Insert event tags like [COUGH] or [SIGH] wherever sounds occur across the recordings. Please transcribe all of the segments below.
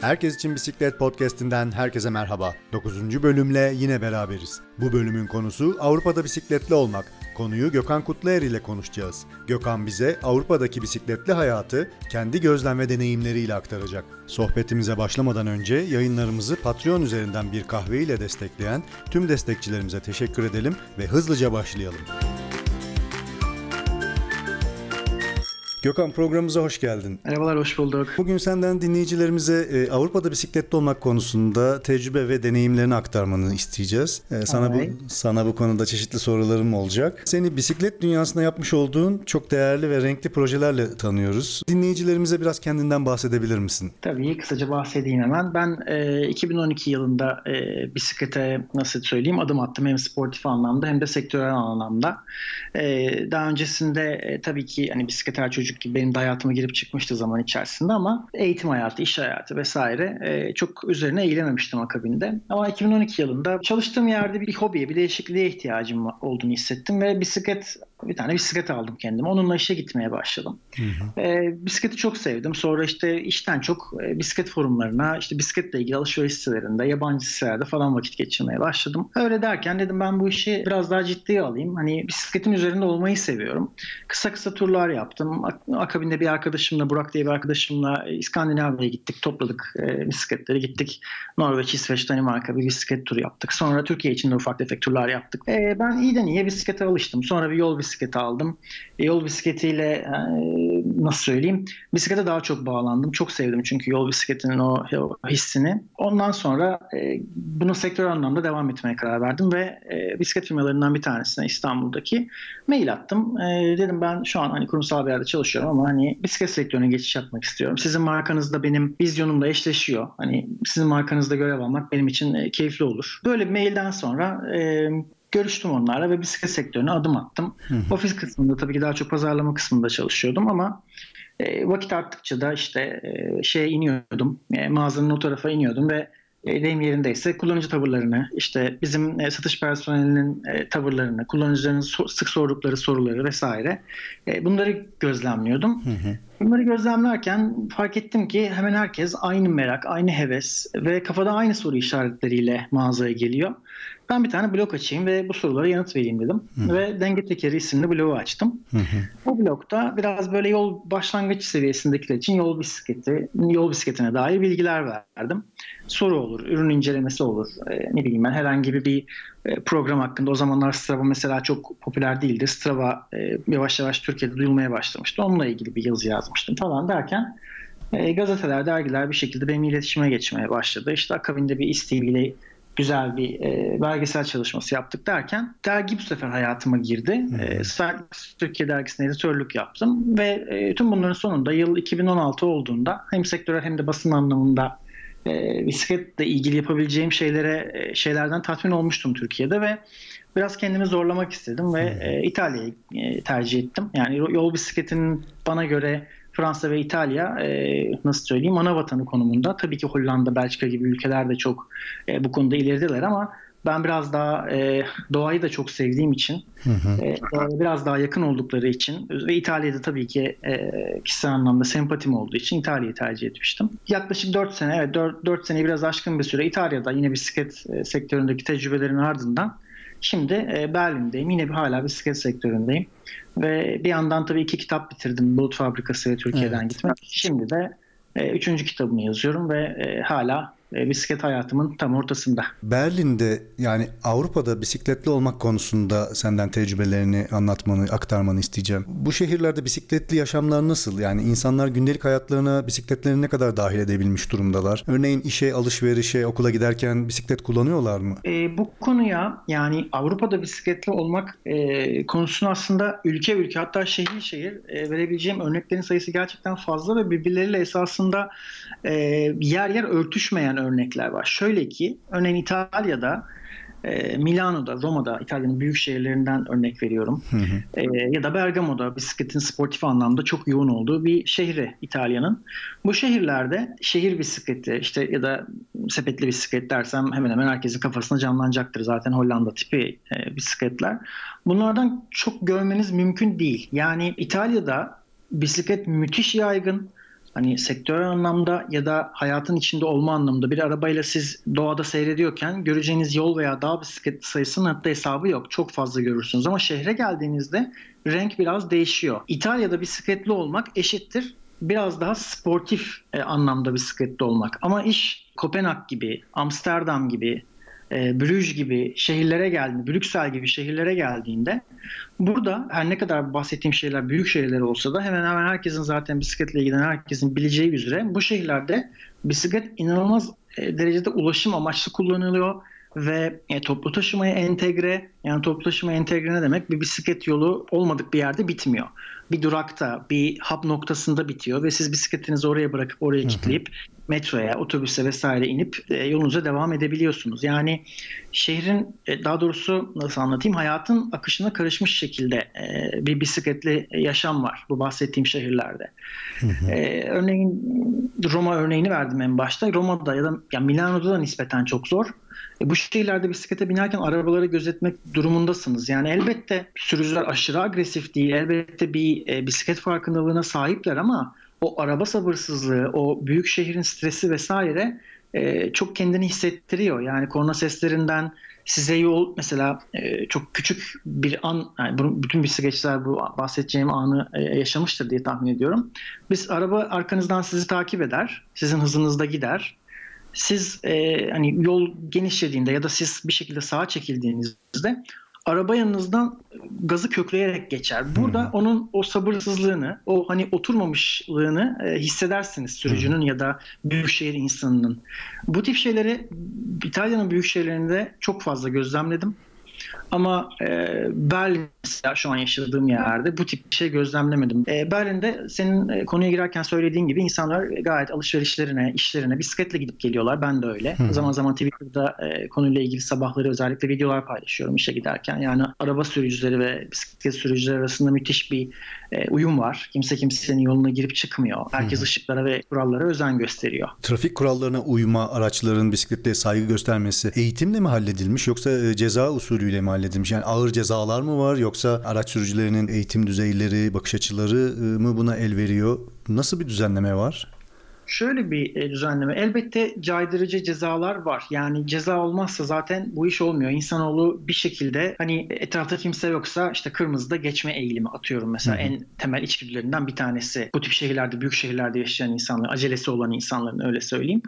Herkes için Bisiklet Podcast'inden herkese merhaba. 9. bölümle yine beraberiz. Bu bölümün konusu Avrupa'da bisikletli olmak. Konuyu Gökhan Kutluer ile konuşacağız. Gökhan bize Avrupa'daki bisikletli hayatı kendi gözlem ve deneyimleriyle aktaracak. Sohbetimize başlamadan önce yayınlarımızı Patreon üzerinden bir kahve ile destekleyen tüm destekçilerimize teşekkür edelim ve hızlıca başlayalım. Gökhan programımıza hoş geldin. Merhabalar, hoş bulduk. Bugün senden dinleyicilerimize e, Avrupa'da bisikletli olmak konusunda tecrübe ve deneyimlerini aktarmanı isteyeceğiz. E, sana bu sana bu konuda çeşitli sorularım olacak. Seni bisiklet dünyasında yapmış olduğun çok değerli ve renkli projelerle tanıyoruz. Dinleyicilerimize biraz kendinden bahsedebilir misin? Tabii kısaca bahsedeyim hemen. Ben e, 2012 yılında e, bisiklete nasıl söyleyeyim adım attım hem sportif anlamda hem de sektörel anlamda. E, daha öncesinde e, tabii ki hani bisiklet her gibi benim de hayatıma girip çıkmıştı zaman içerisinde ama eğitim hayatı, iş hayatı vesaire e, çok üzerine eğilememiştim akabinde. Ama 2012 yılında çalıştığım yerde bir hobiye, bir değişikliğe ihtiyacım olduğunu hissettim ve bisiklet bir tane bisiklet aldım kendime. Onunla işe gitmeye başladım. Hı hı. E, bisikleti çok sevdim. Sonra işte işten çok e, bisiklet forumlarına, işte bisikletle ilgili alışveriş sitelerinde, yabancı sitelerde falan vakit geçirmeye başladım. Öyle derken dedim ben bu işi biraz daha ciddiye alayım. Hani bisikletin üzerinde olmayı seviyorum. Kısa kısa turlar yaptım. Akabinde bir arkadaşımla, Burak diye bir arkadaşımla İskandinavya'ya gittik. Topladık e, bisikletleri gittik. Norveç, İsveç, Danimarka bir bisiklet turu yaptık. Sonra Türkiye için de ufak tefek turlar yaptık. E, ben iyiden iyiye bisiklete alıştım. Sonra bir yol bisikleti aldım. E, yol bisikletiyle e, nasıl söyleyeyim bisiklete daha çok bağlandım. Çok sevdim çünkü yol bisikletinin o, hissini. Ondan sonra e, bunu sektör anlamda devam etmeye karar verdim ve bisiklet firmalarından bir tanesine İstanbul'daki mail attım. Dedim ben şu an hani kurumsal bir yerde çalışıyorum ama hani bisiklet sektörüne geçiş yapmak istiyorum. Sizin markanızda benim vizyonumla eşleşiyor. Hani sizin markanızda görev almak benim için keyifli olur. Böyle bir mailden sonra görüştüm onlarla ve bisiklet sektörüne adım attım. Hı hı. Ofis kısmında tabii ki daha çok pazarlama kısmında çalışıyordum ama e, vakit arttıkça da işte e, şeye iniyordum. E, mağazanın o tarafa iniyordum ve e, deyim yerindeyse kullanıcı tavırlarını, işte bizim e, satış personelinin e, tavırlarını, kullanıcıların so- sık sordukları soruları vesaire e, bunları gözlemliyordum. Hı hı. Bunları gözlemlerken fark ettim ki hemen herkes aynı merak, aynı heves ve kafada aynı soru işaretleriyle mağazaya geliyor. Ben bir tane blog açayım ve bu sorulara yanıt vereyim dedim. Hı. Ve Denge Tekeri isimli blogu açtım. Hı hı. Bu blogda biraz böyle yol başlangıç seviyesindekiler için yol bisikleti, yol bisikletine dair bilgiler verdim. Soru olur, ürün incelemesi olur. E, ne bileyim ben herhangi bir program hakkında. O zamanlar Strava mesela çok popüler değildi. Strava e, yavaş yavaş Türkiye'de duyulmaya başlamıştı. Onunla ilgili bir yazı yazmıştım falan derken e, gazeteler, dergiler bir şekilde benim iletişime geçmeye başladı. İşte akabinde bir isteğiyle güzel bir e, belgesel çalışması yaptık derken dergi bu sefer hayatıma girdi. E, Türkiye dergisinde editörlük yaptım ve e, tüm bunların sonunda yıl 2016 olduğunda hem sektörel hem de basın anlamında e, bisikletle ilgili yapabileceğim şeylere e, şeylerden tatmin olmuştum Türkiye'de ve biraz kendimi zorlamak istedim ve e, İtalya'yı e, tercih ettim. Yani yol bisikletinin bana göre Fransa ve İtalya e, nasıl söyleyeyim ana vatanı konumunda. Tabii ki Hollanda, Belçika gibi ülkeler de çok e, bu konuda ilerideler ama ben biraz daha e, doğayı da çok sevdiğim için, hı hı. E, biraz daha yakın oldukları için ve İtalya'da tabii ki e, kişisel anlamda sempatim olduğu için İtalya'yı tercih etmiştim. Yaklaşık 4 sene, evet 4, 4 seneyi biraz aşkın bir süre İtalya'da yine bisiklet e, sektöründeki tecrübelerin ardından Şimdi e, Berlin'deyim. Yine bir hala bisiklet sektöründeyim. Ve bir yandan tabii iki kitap bitirdim. Bulut Fabrikası ve Türkiye'den evet. gitmek. Şimdi de e, üçüncü kitabımı yazıyorum ve e, hala bisiklet hayatımın tam ortasında. Berlin'de yani Avrupa'da bisikletli olmak konusunda senden tecrübelerini anlatmanı, aktarmanı isteyeceğim. Bu şehirlerde bisikletli yaşamlar nasıl? Yani insanlar gündelik hayatlarına bisikletlerini ne kadar dahil edebilmiş durumdalar? Örneğin işe, alışverişe, okula giderken bisiklet kullanıyorlar mı? E, bu konuya yani Avrupa'da bisikletli olmak e, konusunu aslında ülke ülke hatta şehir şehir e, verebileceğim örneklerin sayısı gerçekten fazla ve birbirleriyle esasında e, yer yer örtüşmeyen örnekler var. Şöyle ki örneğin İtalya'da e, Milano'da, Roma'da, İtalya'nın büyük şehirlerinden örnek veriyorum. Hı hı. E, ya da Bergamo'da bisikletin sportif anlamda çok yoğun olduğu bir şehri İtalya'nın. Bu şehirlerde şehir bisikleti işte ya da sepetli bisiklet dersem hemen hemen herkesin kafasına canlanacaktır zaten Hollanda tipi e, bisikletler. Bunlardan çok görmeniz mümkün değil. Yani İtalya'da bisiklet müthiş yaygın hani sektörel anlamda ya da hayatın içinde olma anlamında bir arabayla siz doğada seyrediyorken göreceğiniz yol veya dağ bisiklet sayısının hatta hesabı yok. Çok fazla görürsünüz ama şehre geldiğinizde renk biraz değişiyor. İtalya'da bisikletli olmak eşittir biraz daha sportif e, anlamda bisikletli olmak. Ama iş Kopenhag gibi, Amsterdam gibi, e, Brüj gibi şehirlere geldiğinde, Brüksel gibi şehirlere geldiğinde burada her ne kadar bahsettiğim şeyler büyük şehirler olsa da hemen hemen herkesin zaten bisikletle ilgilenen herkesin bileceği üzere bu şehirlerde bisiklet inanılmaz e, derecede ulaşım amaçlı kullanılıyor ve e, toplu taşımaya entegre yani toplu taşıma entegre ne demek? Bir bisiklet yolu olmadık bir yerde bitmiyor. Bir durakta, bir hub noktasında bitiyor ve siz bisikletinizi oraya bırakıp oraya kilitleyip metroya, otobüse vesaire inip e, yolunuza devam edebiliyorsunuz. Yani şehrin e, daha doğrusu nasıl anlatayım hayatın akışına karışmış şekilde e, bir bisikletli yaşam var bu bahsettiğim şehirlerde. Hı hı. Örneğin Roma örneğini verdim en başta. Roma'da ya da ya Milano'da da nispeten çok zor. E, bu şehirlerde bisiklete binerken arabaları gözetmek durumundasınız. Yani elbette sürücüler aşırı agresif değil. Elbette bir e, bisiklet farkındalığına sahipler ama o araba sabırsızlığı, o büyük şehrin stresi vesaire e, çok kendini hissettiriyor. Yani korna seslerinden size yol mesela e, çok küçük bir an, yani bunu, bütün bisikletçiler bu bahsedeceğim anı e, yaşamıştır diye tahmin ediyorum. Biz araba arkanızdan sizi takip eder, sizin hızınızda gider. Siz e, hani yol genişlediğinde ya da siz bir şekilde sağa çekildiğinizde araba yanınızdan gazı kökleyerek geçer. Burada hmm. onun o sabırsızlığını, o hani oturmamışlığını e, hissedersiniz sürücünün hmm. ya da büyükşehir insanının. Bu tip şeyleri İtalya'nın büyük şehirlerinde çok fazla gözlemledim. Ama e, Berlin mesela şu an yaşadığım yerde bu tip bir şey gözlemlemedim. E, Berlin'de senin e, konuya girerken söylediğin gibi insanlar gayet alışverişlerine, işlerine bisikletle gidip geliyorlar. Ben de öyle. Hı. Zaman zaman Twitter'da e, konuyla ilgili sabahları özellikle videolar paylaşıyorum işe giderken. Yani araba sürücüleri ve bisiklet sürücüleri arasında müthiş bir e, uyum var. Kimse kimsenin yoluna girip çıkmıyor. Herkes Hı. ışıklara ve kurallara özen gösteriyor. Trafik kurallarına uyma, araçların bisiklette saygı göstermesi eğitimle mi halledilmiş yoksa e, ceza usulüyle mi halledilmiş? Yani ağır cezalar mı var yoksa araç sürücülerinin eğitim düzeyleri, bakış açıları ıı, mı buna el veriyor? Nasıl bir düzenleme var? Şöyle bir e, düzenleme. Elbette caydırıcı cezalar var. Yani ceza olmazsa zaten bu iş olmuyor. İnsanoğlu bir şekilde hani etrafta kimse yoksa işte kırmızıda geçme eğilimi atıyorum mesela. Hı hı. En temel içgüdülerinden bir tanesi. Bu tip şehirlerde, büyük şehirlerde yaşayan insanlar, acelesi olan insanların öyle söyleyeyim.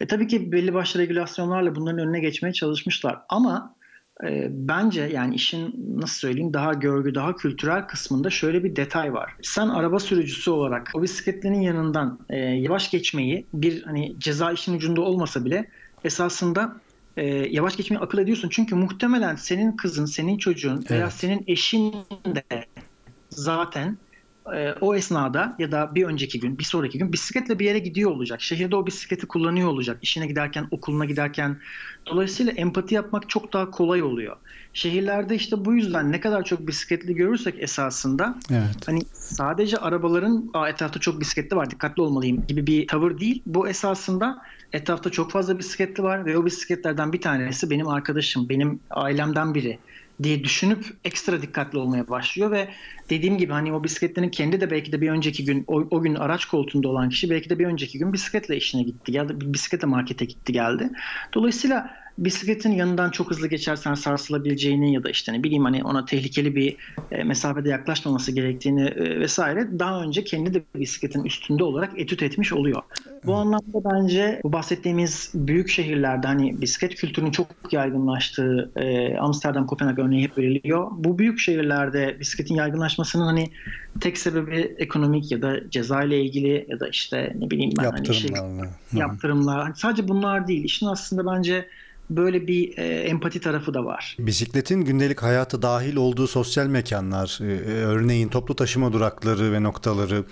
E, tabii ki belli başlı regülasyonlarla bunların önüne geçmeye çalışmışlar. Ama e, bence yani işin nasıl söyleyeyim daha görgü, daha kültürel kısmında şöyle bir detay var. Sen araba sürücüsü olarak o bisikletlerin yanından e, yavaş geçmeyi bir hani ceza işin ucunda olmasa bile esasında e, yavaş geçmeyi akıl ediyorsun. Çünkü muhtemelen senin kızın, senin çocuğun evet. veya senin eşin de zaten e, o esnada ya da bir önceki gün, bir sonraki gün bisikletle bir yere gidiyor olacak. Şehirde o bisikleti kullanıyor olacak. İşine giderken, okuluna giderken. Dolayısıyla empati yapmak çok daha kolay oluyor. Şehirlerde işte bu yüzden ne kadar çok bisikletli görürsek esasında evet. hani sadece arabaların Aa, etrafta çok bisikletli var dikkatli olmalıyım gibi bir tavır değil. Bu esasında etrafta çok fazla bisikletli var ve o bisikletlerden bir tanesi benim arkadaşım, benim ailemden biri diye düşünüp ekstra dikkatli olmaya başlıyor ve dediğim gibi hani o bisikletlerin kendi de belki de bir önceki gün o, o gün araç koltuğunda olan kişi belki de bir önceki gün bisikletle işine gitti geldi bisikletle markete gitti geldi. Dolayısıyla bisikletin yanından çok hızlı geçersen sarsılabileceğini ya da işte ne bileyim hani ona tehlikeli bir e, mesafede yaklaşmaması gerektiğini e, vesaire daha önce kendi de bisikletin üstünde olarak etüt etmiş oluyor. Bu anlamda bence bu bahsettiğimiz büyük şehirlerde hani bisiklet kültürünün çok yaygınlaştığı e, Amsterdam, Kopenhag örneği hep veriliyor. Bu büyük şehirlerde bisikletin yaygınlaşmasının hani tek sebebi ekonomik ya da ceza ile ilgili ya da işte ne bileyim ben hani şey, yaptırımlar. Hani sadece bunlar değil. İşin aslında bence böyle bir e, empati tarafı da var. Bisikletin gündelik hayatı dahil olduğu sosyal mekanlar, e, e, örneğin toplu taşıma durakları ve noktaları,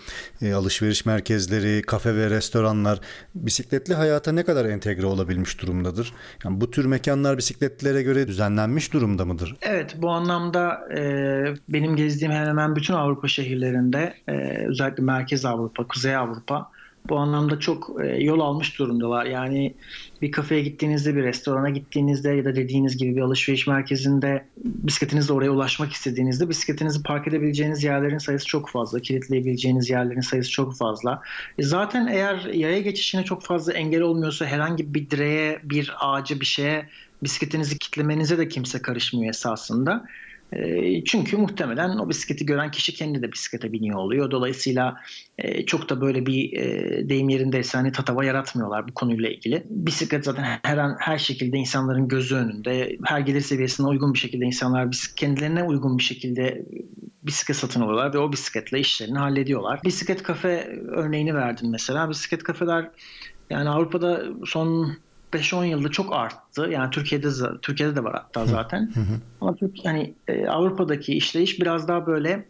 e, alışveriş merkezleri, kafe ve restoranlar bisikletli hayata ne kadar entegre olabilmiş durumdadır? Yani bu tür mekanlar bisikletlilere göre düzenlenmiş durumda mıdır? Evet, bu anlamda e, benim gezdiğim hemen hemen bütün Avrupa şehirlerinde, e, özellikle Merkez Avrupa, Kuzey Avrupa bu anlamda çok e, yol almış durumdalar. Yani bir kafeye gittiğinizde, bir restorana gittiğinizde ya da dediğiniz gibi bir alışveriş merkezinde bisikletinizle oraya ulaşmak istediğinizde bisikletinizi park edebileceğiniz yerlerin sayısı çok fazla. Kilitleyebileceğiniz yerlerin sayısı çok fazla. E zaten eğer yaya geçişine çok fazla engel olmuyorsa herhangi bir direğe, bir ağaca, bir şeye bisikletinizi kitlemenize de kimse karışmıyor esasında. E, çünkü muhtemelen o bisikleti gören kişi kendi de bisiklete biniyor oluyor. Dolayısıyla e, çok da böyle bir e, deyim yerindeyse hani tatava yaratmıyorlar bu konuyla ilgili. Bisiklet zaten her an her şekilde insanların gözü önünde. Her gelir seviyesine uygun bir şekilde insanlar kendilerine uygun bir şekilde bisiklet satın alıyorlar ve o bisikletle işlerini hallediyorlar. Bisiklet kafe örneğini verdin mesela. Bisiklet kafeler yani Avrupa'da son 5-10 yılda çok arttı. Yani Türkiye'de Türkiye'de de var hatta zaten. Hı hı. Ama Türkiye hani e, Avrupa'daki işleyiş biraz daha böyle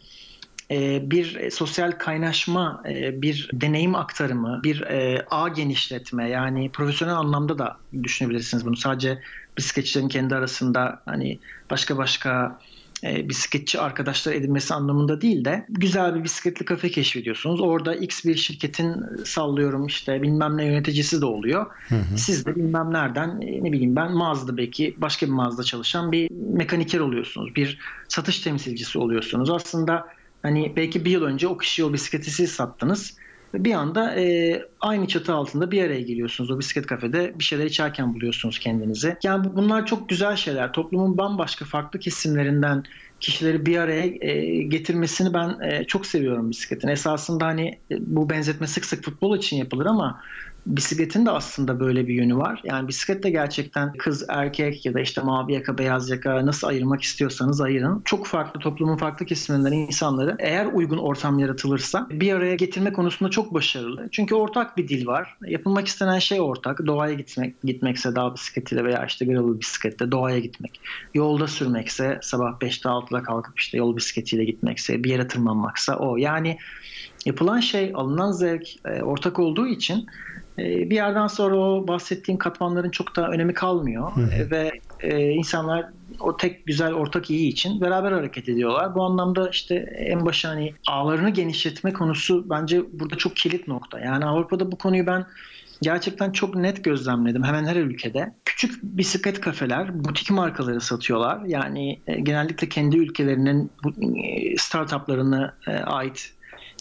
e, bir sosyal kaynaşma, e, bir deneyim aktarımı, bir e, ağ genişletme yani profesyonel anlamda da düşünebilirsiniz bunu. Sadece bisikletçilerin kendi arasında hani başka başka e, bisikletçi arkadaşlar edinmesi anlamında değil de güzel bir bisikletli kafe keşfediyorsunuz. Orada X bir şirketin sallıyorum işte bilmem ne yöneticisi de oluyor. Hı hı. Siz de bilmem nereden e, ne bileyim ben mağazada belki başka bir mağazada çalışan bir mekaniker oluyorsunuz. Bir satış temsilcisi oluyorsunuz. Aslında hani belki bir yıl önce o kişiye o bisikleti siz sattınız bir anda e, aynı çatı altında bir araya geliyorsunuz. O bisiklet kafede bir şeyler içerken buluyorsunuz kendinizi. Yani bunlar çok güzel şeyler. Toplumun bambaşka farklı kesimlerinden kişileri bir araya e, getirmesini ben e, çok seviyorum bisikletin. Esasında hani e, bu benzetme sık sık futbol için yapılır ama bisikletin de aslında böyle bir yönü var. Yani bisiklet de gerçekten kız, erkek ya da işte mavi yaka, beyaz yaka nasıl ayırmak istiyorsanız ayırın. Çok farklı toplumun farklı kesimlerinden insanları eğer uygun ortam yaratılırsa bir araya getirme konusunda çok başarılı. Çünkü ortak bir dil var. Yapılmak istenen şey ortak. Doğaya gitmek, gitmekse dağ bisikletiyle veya işte gravel bisikletle doğaya gitmek. Yolda sürmekse sabah 5'te 6'da kalkıp işte yol bisikletiyle gitmekse bir yere tırmanmaksa o. Yani yapılan şey alınan zevk e, ortak olduğu için e, bir yerden sonra o bahsettiğim katmanların çok da önemi kalmıyor hı hı. Ve e, insanlar o tek güzel ortak iyi için beraber hareket ediyorlar. Bu anlamda işte en başa hani ağlarını genişletme konusu bence burada çok kilit nokta. Yani Avrupa'da bu konuyu ben gerçekten çok net gözlemledim hemen her ülkede. Küçük bisiklet kafeler butik markaları satıyorlar. Yani e, genellikle kendi ülkelerinin e, startuplarına e, ait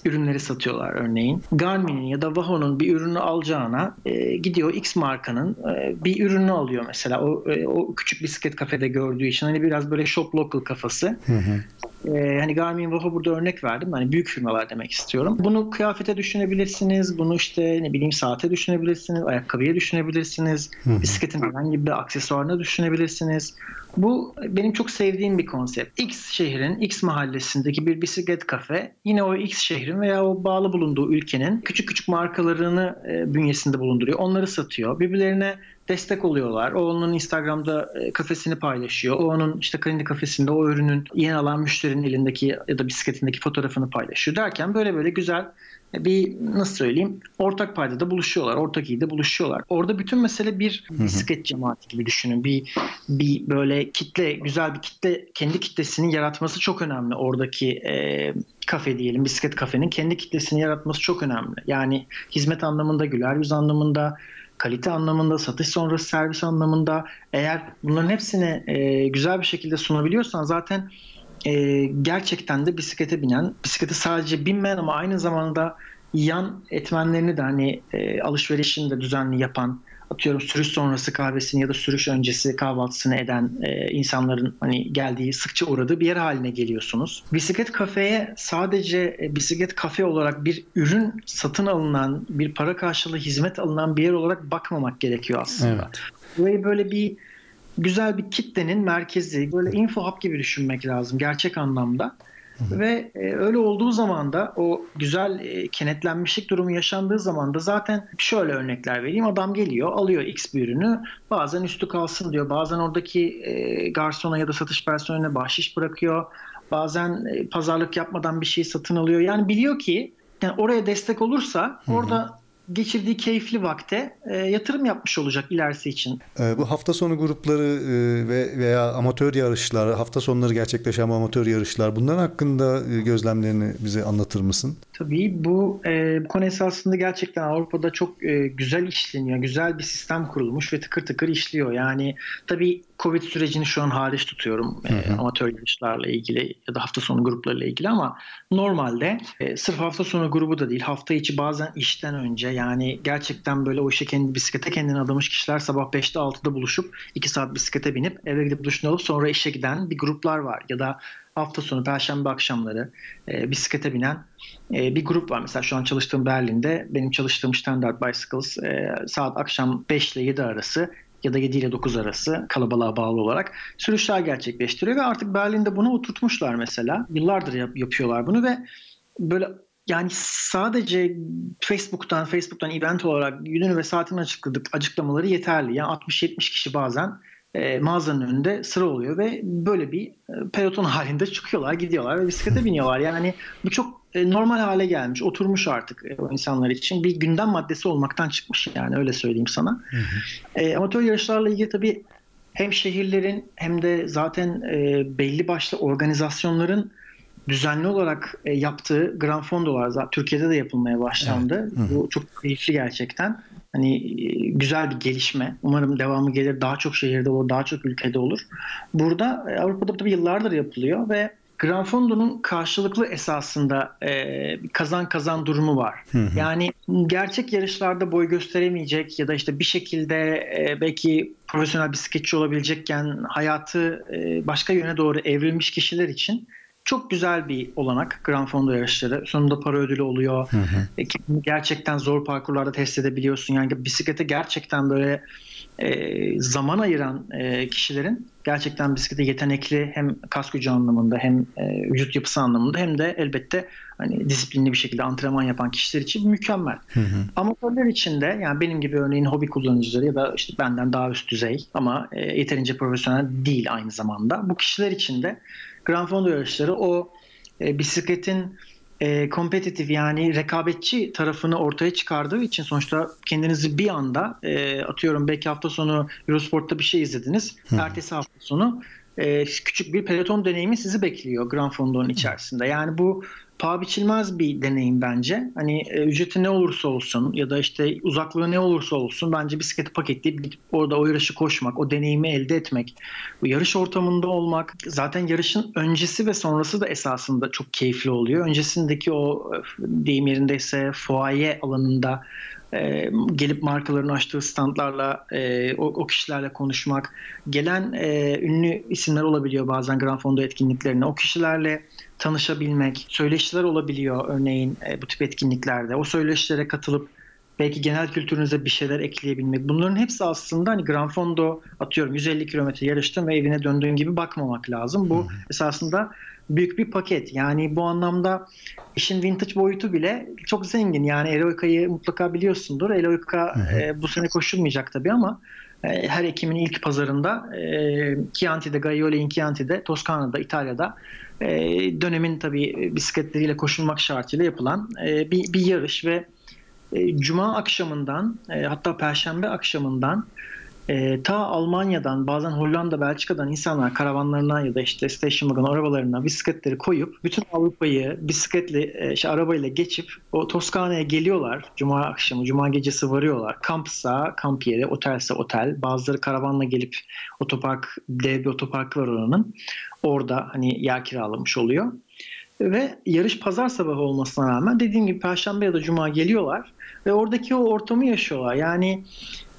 ürünleri satıyorlar örneğin. Garmin'in ya da Wahoo'nun bir ürünü alacağına e, gidiyor X markanın e, bir ürünü alıyor mesela. O, e, o küçük bisiklet kafede gördüğü için hani biraz böyle shop local kafası. Hı hı. E, hani Garmin, Wahoo burada örnek verdim. Hani büyük firmalar demek istiyorum. Bunu kıyafete düşünebilirsiniz. Bunu işte ne bileyim saate düşünebilirsiniz. Ayakkabıya düşünebilirsiniz. Hı hı. Bisikletin herhangi bir aksesuarına düşünebilirsiniz. Bu benim çok sevdiğim bir konsept. X şehrin X mahallesindeki bir bisiklet kafe yine o X şehrin veya o bağlı bulunduğu ülkenin küçük küçük markalarını e, bünyesinde bulunduruyor. Onları satıyor. Birbirlerine destek oluyorlar. O onun Instagram'da e, kafesini paylaşıyor. O onun işte Kalindi kafesinde o ürünün yeni alan müşterinin elindeki ya da bisikletindeki fotoğrafını paylaşıyor derken böyle böyle güzel bir nasıl söyleyeyim ortak paydada buluşuyorlar. Ortak iyide buluşuyorlar. Orada bütün mesele bir bisiklet cemaati gibi düşünün. Bir bir böyle kitle güzel bir kitle kendi kitlesini yaratması çok önemli. Oradaki e, kafe diyelim bisiklet kafenin kendi kitlesini yaratması çok önemli. Yani hizmet anlamında güler yüz anlamında kalite anlamında, satış sonrası servis anlamında eğer bunların hepsini e, güzel bir şekilde sunabiliyorsan zaten e, gerçekten de bisiklete binen, bisiklete sadece binmeyen ama aynı zamanda yan etmenlerini de hani e, alışverişini de düzenli yapan, atıyorum sürüş sonrası kahvesini ya da sürüş öncesi kahvaltısını eden e, insanların hani geldiği sıkça uğradığı bir yer haline geliyorsunuz. Bisiklet kafeye sadece e, bisiklet kafe olarak bir ürün satın alınan, bir para karşılığı hizmet alınan bir yer olarak bakmamak gerekiyor aslında. Evet. Burayı böyle bir güzel bir kitlenin merkezi, böyle info hub gibi düşünmek lazım gerçek anlamda. Ve e, öyle olduğu zaman da o güzel e, kenetlenmişlik durumu yaşandığı zaman da zaten şöyle örnekler vereyim. Adam geliyor, alıyor X bir ürünü. Bazen üstü kalsın diyor. Bazen oradaki e, garsona ya da satış personeline bahşiş bırakıyor. Bazen pazarlık yapmadan bir şey satın alıyor. Yani biliyor ki yani oraya destek olursa orada geçirdiği keyifli vakte e, yatırım yapmış olacak ilerisi için. E, bu hafta sonu grupları e, ve veya amatör yarışlar, hafta sonları gerçekleşen amatör yarışlar bunların hakkında e, gözlemlerini bize anlatır mısın? Tabii bu, e, bu konu esasında gerçekten Avrupa'da çok e, güzel işleniyor. Güzel bir sistem kurulmuş ve tıkır tıkır işliyor. Yani tabii Covid sürecini şu an hariç tutuyorum e, amatör yarışlarla ilgili ya da hafta sonu gruplarıyla ilgili ama normalde e, sırf hafta sonu grubu da değil hafta içi bazen işten önce yani gerçekten böyle o işe kendi bisiklete kendini adamış kişiler sabah 5'te 6'da buluşup 2 saat bisiklete binip eve gidip duşunu alıp sonra işe giden bir gruplar var ya da hafta sonu perşembe akşamları e, bisiklete binen e, bir grup var. Mesela şu an çalıştığım Berlin'de benim çalıştığım Standard Bicycles e, saat akşam 5 ile 7 arası ya da 7 ile 9 arası kalabalığa bağlı olarak sürüşler gerçekleştiriyor ve artık Berlin'de bunu oturtmuşlar mesela. Yıllardır yap- yapıyorlar bunu ve böyle yani sadece Facebook'tan Facebook'tan event olarak gününü ve saatini açıkladık açıklamaları yeterli. Yani 60-70 kişi bazen e, mağazanın önünde sıra oluyor ve böyle bir e, peloton [LAUGHS] halinde çıkıyorlar, gidiyorlar ve bisiklete biniyorlar. Yani bu çok e, normal hale gelmiş, oturmuş artık e, o insanlar için. Bir gündem maddesi olmaktan çıkmış yani öyle söyleyeyim sana. Hı hı. E, amatör yarışlarla ilgili tabii hem şehirlerin hem de zaten e, belli başlı organizasyonların düzenli olarak e, yaptığı Grand Fondo'lar Türkiye'de de yapılmaya başlandı. Evet. Hı hı. Bu çok keyifli gerçekten. Hani e, güzel bir gelişme. Umarım devamı gelir. Daha çok şehirde olur, daha çok ülkede olur. Burada e, Avrupa'da tabii yıllardır yapılıyor ve Grand Fondo'nun karşılıklı esasında e, kazan kazan durumu var. Hı hı. Yani gerçek yarışlarda boy gösteremeyecek ya da işte bir şekilde e, belki profesyonel bisikletçi olabilecekken hayatı e, başka yöne doğru evrilmiş kişiler için çok güzel bir olanak Grand Fondo yarışları. Sonunda para ödülü oluyor. Hı hı. E, gerçekten zor parkurlarda test edebiliyorsun. Yani bisiklete gerçekten böyle e, zaman ayıran e, kişilerin gerçekten bisiklete yetenekli hem kas gücü anlamında hem e, vücut yapısı anlamında hem de elbette hani disiplinli bir şekilde antrenman yapan kişiler için mükemmel. Hı hı. Amatörler için de yani benim gibi örneğin hobi kullanıcıları ya da işte benden daha üst düzey ama e, yeterince profesyonel değil aynı zamanda. Bu kişiler için de Grand Fondo yarışları o e, bisikletin e, kompetitif yani rekabetçi tarafını ortaya çıkardığı için sonuçta kendinizi bir anda e, atıyorum belki hafta sonu Eurosport'ta bir şey izlediniz. Hı. Ertesi hafta sonu e, küçük bir peloton deneyimi sizi bekliyor Grand Fondo'nun içerisinde. Yani bu paha biçilmez bir deneyim bence. Hani e, ücreti ne olursa olsun ya da işte uzaklığı ne olursa olsun bence bisikleti paketleyip gidip orada o yarışı koşmak, o deneyimi elde etmek, bu yarış ortamında olmak, zaten yarışın öncesi ve sonrası da esasında çok keyifli oluyor. Öncesindeki o e, deyim yerindeyse fuaye alanında e, gelip markaların açtığı standlarla e, o, o kişilerle konuşmak, gelen e, ünlü isimler olabiliyor bazen Grand Fondo etkinliklerine. O kişilerle tanışabilmek, söyleşiler olabiliyor örneğin e, bu tip etkinliklerde. O söyleşilere katılıp belki genel kültürünüze bir şeyler ekleyebilmek. Bunların hepsi aslında hani Grand Fondo atıyorum 150 kilometre yarıştın ve evine döndüğün gibi bakmamak lazım. Bu esasında büyük bir paket. Yani bu anlamda işin vintage boyutu bile çok zengin. Yani Eloika'yı mutlaka biliyorsundur. Eloika hı. e, bu sene koşulmayacak tabii ama e, her Ekim'in ilk pazarında e, Chianti'de, Gaiole'in Chianti'de, Toskana'da, İtalya'da e, dönemin tabii bisikletleriyle koşulmak şartıyla yapılan e, bir, bir yarış ve e, Cuma akşamından e, hatta Perşembe akşamından e, ta Almanya'dan bazen Hollanda, Belçika'dan insanlar karavanlarına ya da işte station wagon arabalarına bisikletleri koyup bütün Avrupa'yı bisikletle işte arabayla geçip o Toskana'ya geliyorlar. Cuma akşamı, Cuma gecesi varıyorlar. Kampsa kamp yeri, otelse otel. Bazıları karavanla gelip otopark, dev bir otoparkı var oranın. Orada hani yer kiralamış oluyor. Ve yarış pazar sabahı olmasına rağmen dediğim gibi perşembe ya da cuma geliyorlar ve oradaki o ortamı yaşıyorlar. Yani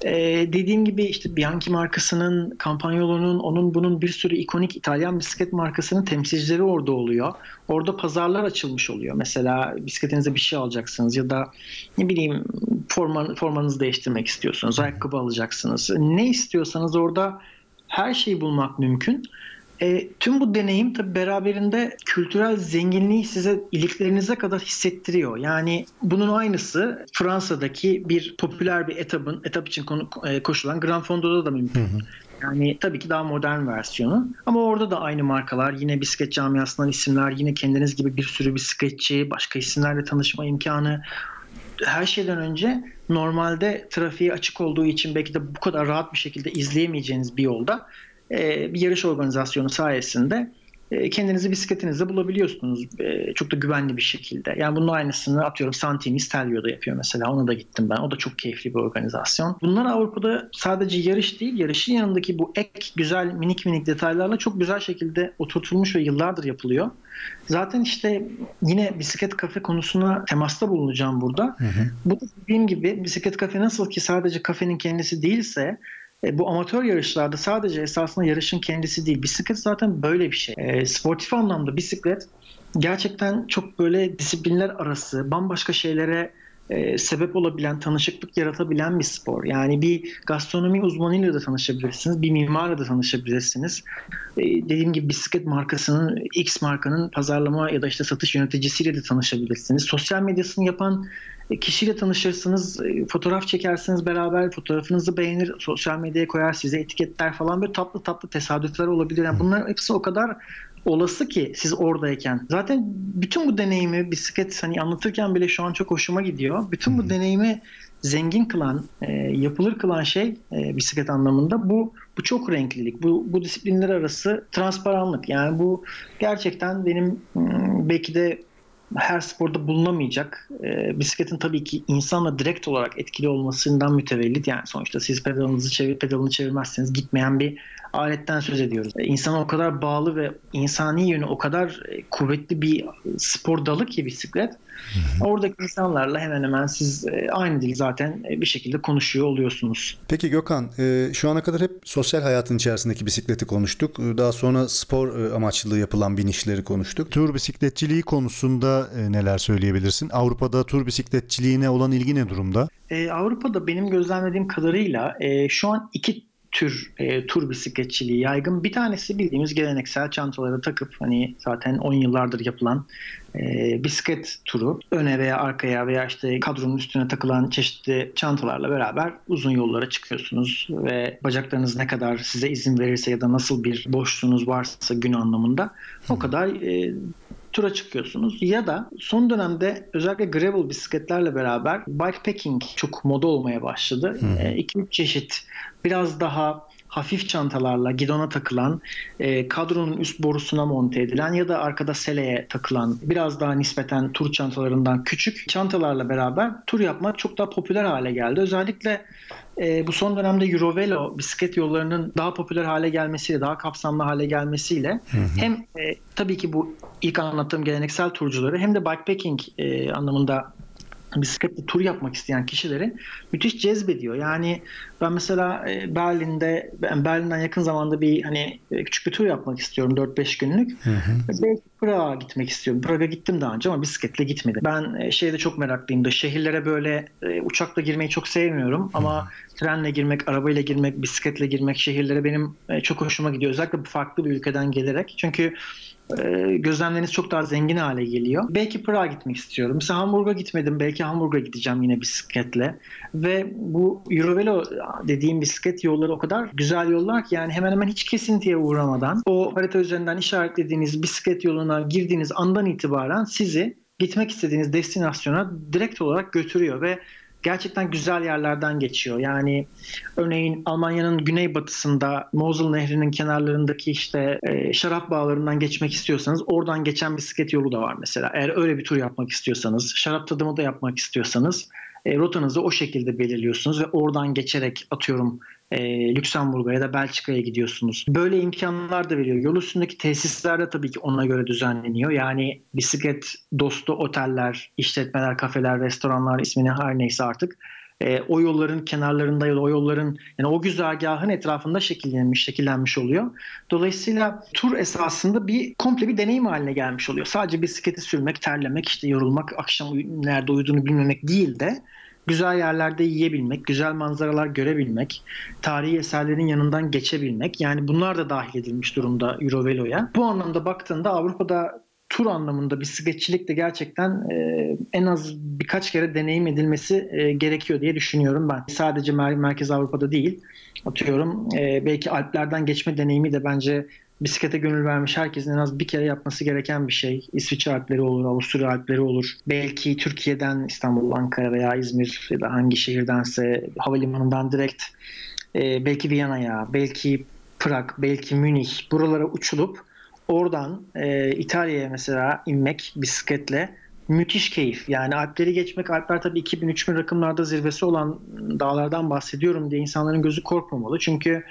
e, dediğim gibi işte Bianchi markasının, Campagnolo'nun, onun bunun bir sürü ikonik İtalyan bisiklet markasının temsilcileri orada oluyor. Orada pazarlar açılmış oluyor. Mesela bisikletinize bir şey alacaksınız ya da ne bileyim forman, formanızı değiştirmek istiyorsunuz, ayakkabı alacaksınız. Ne istiyorsanız orada her şeyi bulmak mümkün. E, tüm bu deneyim tabi beraberinde kültürel zenginliği size iliklerinize kadar hissettiriyor. Yani bunun aynısı Fransa'daki bir popüler bir etapın etap için konu, e, koşulan Grand Fondo'da da mümkün. Hı hı. Yani tabii ki daha modern versiyonu. Ama orada da aynı markalar, yine bisiklet camiasından isimler, yine kendiniz gibi bir sürü bisikletçi, başka isimlerle tanışma imkanı. her şeyden önce normalde trafiğe açık olduğu için belki de bu kadar rahat bir şekilde izleyemeyeceğiniz bir yolda bir yarış organizasyonu sayesinde e, kendinizi bisikletinizde bulabiliyorsunuz e, çok da güvenli bir şekilde. Yani bunun aynısını atıyorum Santini Stelvio'da yapıyor mesela. Ona da gittim ben. O da çok keyifli bir organizasyon. Bunlar Avrupa'da sadece yarış değil, yarışın yanındaki bu ek güzel minik minik detaylarla çok güzel şekilde oturtulmuş ve yıllardır yapılıyor. Zaten işte yine bisiklet kafe konusuna temasta bulunacağım burada. Hı hı. Bu dediğim gibi bisiklet kafe nasıl ki sadece kafenin kendisi değilse e, bu amatör yarışlarda sadece esasında yarışın kendisi değil. Bisiklet zaten böyle bir şey. E, sportif anlamda bisiklet gerçekten çok böyle disiplinler arası bambaşka şeylere e, sebep olabilen, tanışıklık yaratabilen bir spor. Yani bir gastronomi uzmanıyla da tanışabilirsiniz, bir mimarla da tanışabilirsiniz. E, dediğim gibi bisiklet markasının, X markanın pazarlama ya da işte satış yöneticisiyle de tanışabilirsiniz. Sosyal medyasını yapan kişiyle tanışırsınız, e, fotoğraf çekersiniz beraber, fotoğrafınızı beğenir, sosyal medyaya koyar, size etiketler falan böyle tatlı tatlı tesadüfler olabilir. Yani bunlar hepsi o kadar olası ki siz oradayken. Zaten bütün bu deneyimi bisiklet hani anlatırken bile şu an çok hoşuma gidiyor. Bütün bu deneyimi zengin kılan, e, yapılır kılan şey e, bisiklet anlamında bu bu çok renklilik. Bu bu disiplinler arası transparanlık. Yani bu gerçekten benim belki de her sporda bulunamayacak. E, bisikletin tabii ki insanla direkt olarak etkili olmasından mütevellit. Yani sonuçta siz pedalınızı çevir, pedalını çevirmezseniz gitmeyen bir aletten söz ediyoruz. E, insana o kadar bağlı ve insani yönü o kadar e, kuvvetli bir spor dalı ki bisiklet. Hı-hı. Oradaki insanlarla hemen hemen siz e, aynı dil zaten bir şekilde konuşuyor oluyorsunuz. Peki Gökhan, şu ana kadar hep sosyal hayatın içerisindeki bisikleti konuştuk. Daha sonra spor amaçlı yapılan binişleri konuştuk. Tur bisikletçiliği konusunda neler söyleyebilirsin? Avrupa'da tur bisikletçiliğine olan ilgi ne durumda? Avrupa'da benim gözlemlediğim kadarıyla şu an iki tür e, tur bisikletçiliği yaygın. Bir tanesi bildiğimiz geleneksel çantaları takıp hani zaten 10 yıllardır yapılan e, bisiklet turu öne veya arkaya veya işte kadronun üstüne takılan çeşitli çantalarla beraber uzun yollara çıkıyorsunuz ve bacaklarınız ne kadar size izin verirse ya da nasıl bir boşluğunuz varsa gün anlamında o kadar e, tura çıkıyorsunuz. Ya da son dönemde özellikle gravel bisikletlerle beraber bikepacking çok moda olmaya başladı. 2-3 e, çeşit biraz daha hafif çantalarla gidona takılan, e, kadronun üst borusuna monte edilen ya da arkada seleye takılan biraz daha nispeten tur çantalarından küçük çantalarla beraber tur yapmak çok daha popüler hale geldi. Özellikle e, bu son dönemde Eurovelo bisiklet yollarının daha popüler hale gelmesiyle, daha kapsamlı hale gelmesiyle hı hı. hem e, tabii ki bu ilk anlattığım geleneksel turcuları hem de bikepacking e, anlamında bisikletle tur yapmak isteyen kişileri müthiş cezbediyor. Yani ben mesela e, Berlin'de ben Berlin'den yakın zamanda bir hani e, küçük bir tur yapmak istiyorum 4-5 günlük. Hı hı. Belki Prag'a gitmek istiyorum. Prag'a gittim daha önce ama bisikletle gitmedim. Ben e, şeyde çok meraklıyım da şehirlere böyle uçakla girmeyi çok sevmiyorum ama hı. trenle girmek, arabayla girmek, bisikletle girmek şehirlere benim çok hoşuma gidiyor. Özellikle farklı bir ülkeden gelerek. Çünkü gözlemleriniz çok daha zengin hale geliyor. Belki Prag'a gitmek istiyorum. Mesela Hamburg'a gitmedim. Belki Hamburg'a gideceğim yine bisikletle. Ve bu Eurovelo dediğim bisiklet yolları o kadar güzel yollar ki yani hemen hemen hiç kesintiye uğramadan o harita üzerinden işaretlediğiniz bisiklet yoluna girdiğiniz andan itibaren sizi gitmek istediğiniz destinasyona direkt olarak götürüyor ve gerçekten güzel yerlerden geçiyor. Yani örneğin Almanya'nın güneybatısında Mosel Nehri'nin kenarlarındaki işte e, şarap bağlarından geçmek istiyorsanız oradan geçen bisiklet yolu da var mesela. Eğer öyle bir tur yapmak istiyorsanız, şarap tadımı da yapmak istiyorsanız e, rotanızı o şekilde belirliyorsunuz ve oradan geçerek atıyorum e, Lüksemburg'a ya da Belçika'ya gidiyorsunuz. Böyle imkanlar da veriyor. Yol üstündeki tesisler de tabii ki ona göre düzenleniyor. Yani bisiklet dostu oteller, işletmeler, kafeler, restoranlar ismini her neyse artık e, o yolların kenarlarında ya da o yolların yani o güzergahın etrafında şekillenmiş, şekillenmiş oluyor. Dolayısıyla tur esasında bir komple bir deneyim haline gelmiş oluyor. Sadece bisikleti sürmek, terlemek, işte yorulmak, akşam nerede uyuduğunu bilmemek değil de güzel yerlerde yiyebilmek, güzel manzaralar görebilmek, tarihi eserlerin yanından geçebilmek yani bunlar da dahil edilmiş durumda Eurovelo'ya. Bu anlamda baktığında Avrupa'da tur anlamında bisikletçilik de gerçekten e, en az birkaç kere deneyim edilmesi e, gerekiyor diye düşünüyorum ben. Sadece Mer- Merkez Avrupa'da değil, atıyorum e, belki Alplerden geçme deneyimi de bence bisiklete gönül vermiş herkesin en az bir kere yapması gereken bir şey. İsviçre Alpleri olur, Avusturya Alpleri olur. Belki Türkiye'den İstanbul, Ankara veya İzmir ya da hangi şehirdense havalimanından direkt e, belki Viyana'ya, belki Prag, belki Münih buralara uçulup oradan e, İtalya'ya mesela inmek bisikletle müthiş keyif. Yani Alpleri geçmek, Alpler tabii 2000-3000 rakımlarda zirvesi olan dağlardan bahsediyorum diye insanların gözü korkmamalı. Çünkü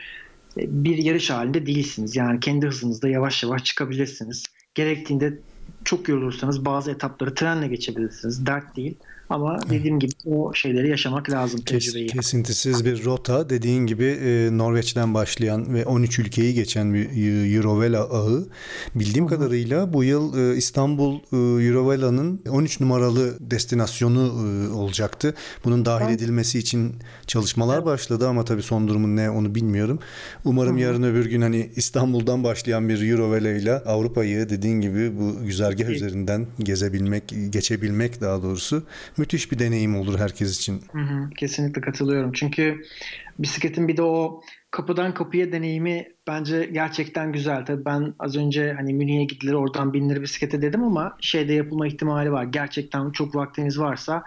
bir yarış halinde değilsiniz. Yani kendi hızınızda yavaş yavaş çıkabilirsiniz. Gerektiğinde çok yorulursanız bazı etapları trenle geçebilirsiniz. Dert değil. Ama dediğim gibi o şeyleri yaşamak lazım tecrübeyi. Kes, kesintisiz bir rota dediğin gibi e, Norveç'ten başlayan ve 13 ülkeyi geçen bir Eurovela ağı. Bildiğim Hı-hı. kadarıyla bu yıl e, İstanbul e, Eurovela'nın 13 numaralı destinasyonu e, olacaktı. Bunun dahil evet. edilmesi için çalışmalar evet. başladı ama tabii son durumun ne onu bilmiyorum. Umarım Hı-hı. yarın öbür gün hani İstanbul'dan başlayan bir Eurovela ile Avrupa'yı dediğin gibi bu güzergah evet. üzerinden gezebilmek, geçebilmek daha doğrusu müthiş bir deneyim olur herkes için. Hı hı, kesinlikle katılıyorum. Çünkü bisikletin bir de o kapıdan kapıya deneyimi bence gerçekten güzel. Tabii ben az önce hani Münih'e gidilir oradan binilir bisiklete dedim ama şeyde yapılma ihtimali var. Gerçekten çok vaktiniz varsa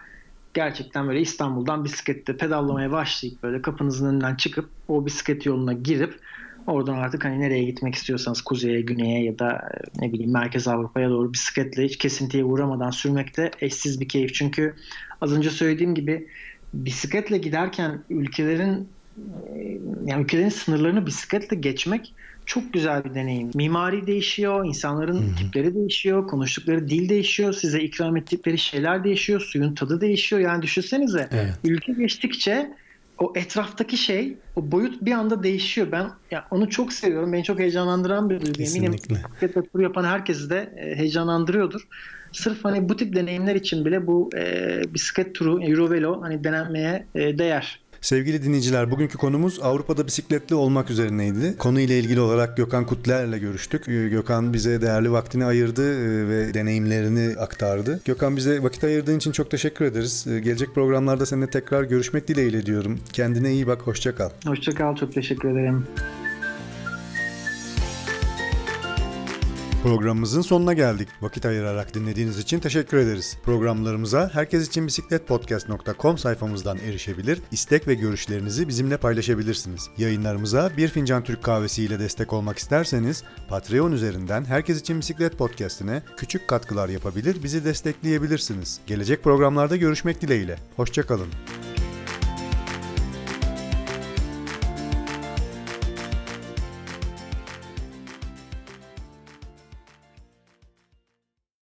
gerçekten böyle İstanbul'dan bisiklette pedallamaya başlayıp böyle kapınızın önünden çıkıp o bisiklet yoluna girip Oradan artık hani nereye gitmek istiyorsanız kuzeye, güneye ya da e, ne bileyim Merkez Avrupa'ya doğru bisikletle hiç kesintiye uğramadan sürmek de eşsiz bir keyif. Çünkü az önce söylediğim gibi bisikletle giderken ülkelerin e, yani ülkelerin sınırlarını bisikletle geçmek çok güzel bir deneyim. Mimari değişiyor, insanların Hı-hı. tipleri değişiyor, konuştukları dil değişiyor, size ikram ettikleri şeyler değişiyor, suyun tadı değişiyor. Yani düşünsenize evet. ülke geçtikçe o etraftaki şey, o boyut bir anda değişiyor. Ben ya onu çok seviyorum. Beni çok heyecanlandıran bir duygu. Eminim bisiklet turu yapan herkesi de e, heyecanlandırıyordur. Sırf hani bu tip deneyimler için bile bu e, bisiklet turu, Eurovelo hani denenmeye e, değer. Sevgili dinleyiciler bugünkü konumuz Avrupa'da bisikletli olmak üzerineydi. Konu ile ilgili olarak Gökhan Kutler ile görüştük. Ee, Gökhan bize değerli vaktini ayırdı e, ve deneyimlerini aktardı. Gökhan bize vakit ayırdığın için çok teşekkür ederiz. Ee, gelecek programlarda seninle tekrar görüşmek dileğiyle diyorum. Kendine iyi bak, hoşça kal. Hoşça kal, çok teşekkür ederim. Programımızın sonuna geldik. Vakit ayırarak dinlediğiniz için teşekkür ederiz. Programlarımıza herkes için bisikletpodcast.com sayfamızdan erişebilir, istek ve görüşlerinizi bizimle paylaşabilirsiniz. Yayınlarımıza bir fincan Türk kahvesi ile destek olmak isterseniz Patreon üzerinden Herkes için Bisiklet Podcast'ine küçük katkılar yapabilir, bizi destekleyebilirsiniz. Gelecek programlarda görüşmek dileğiyle. Hoşçakalın.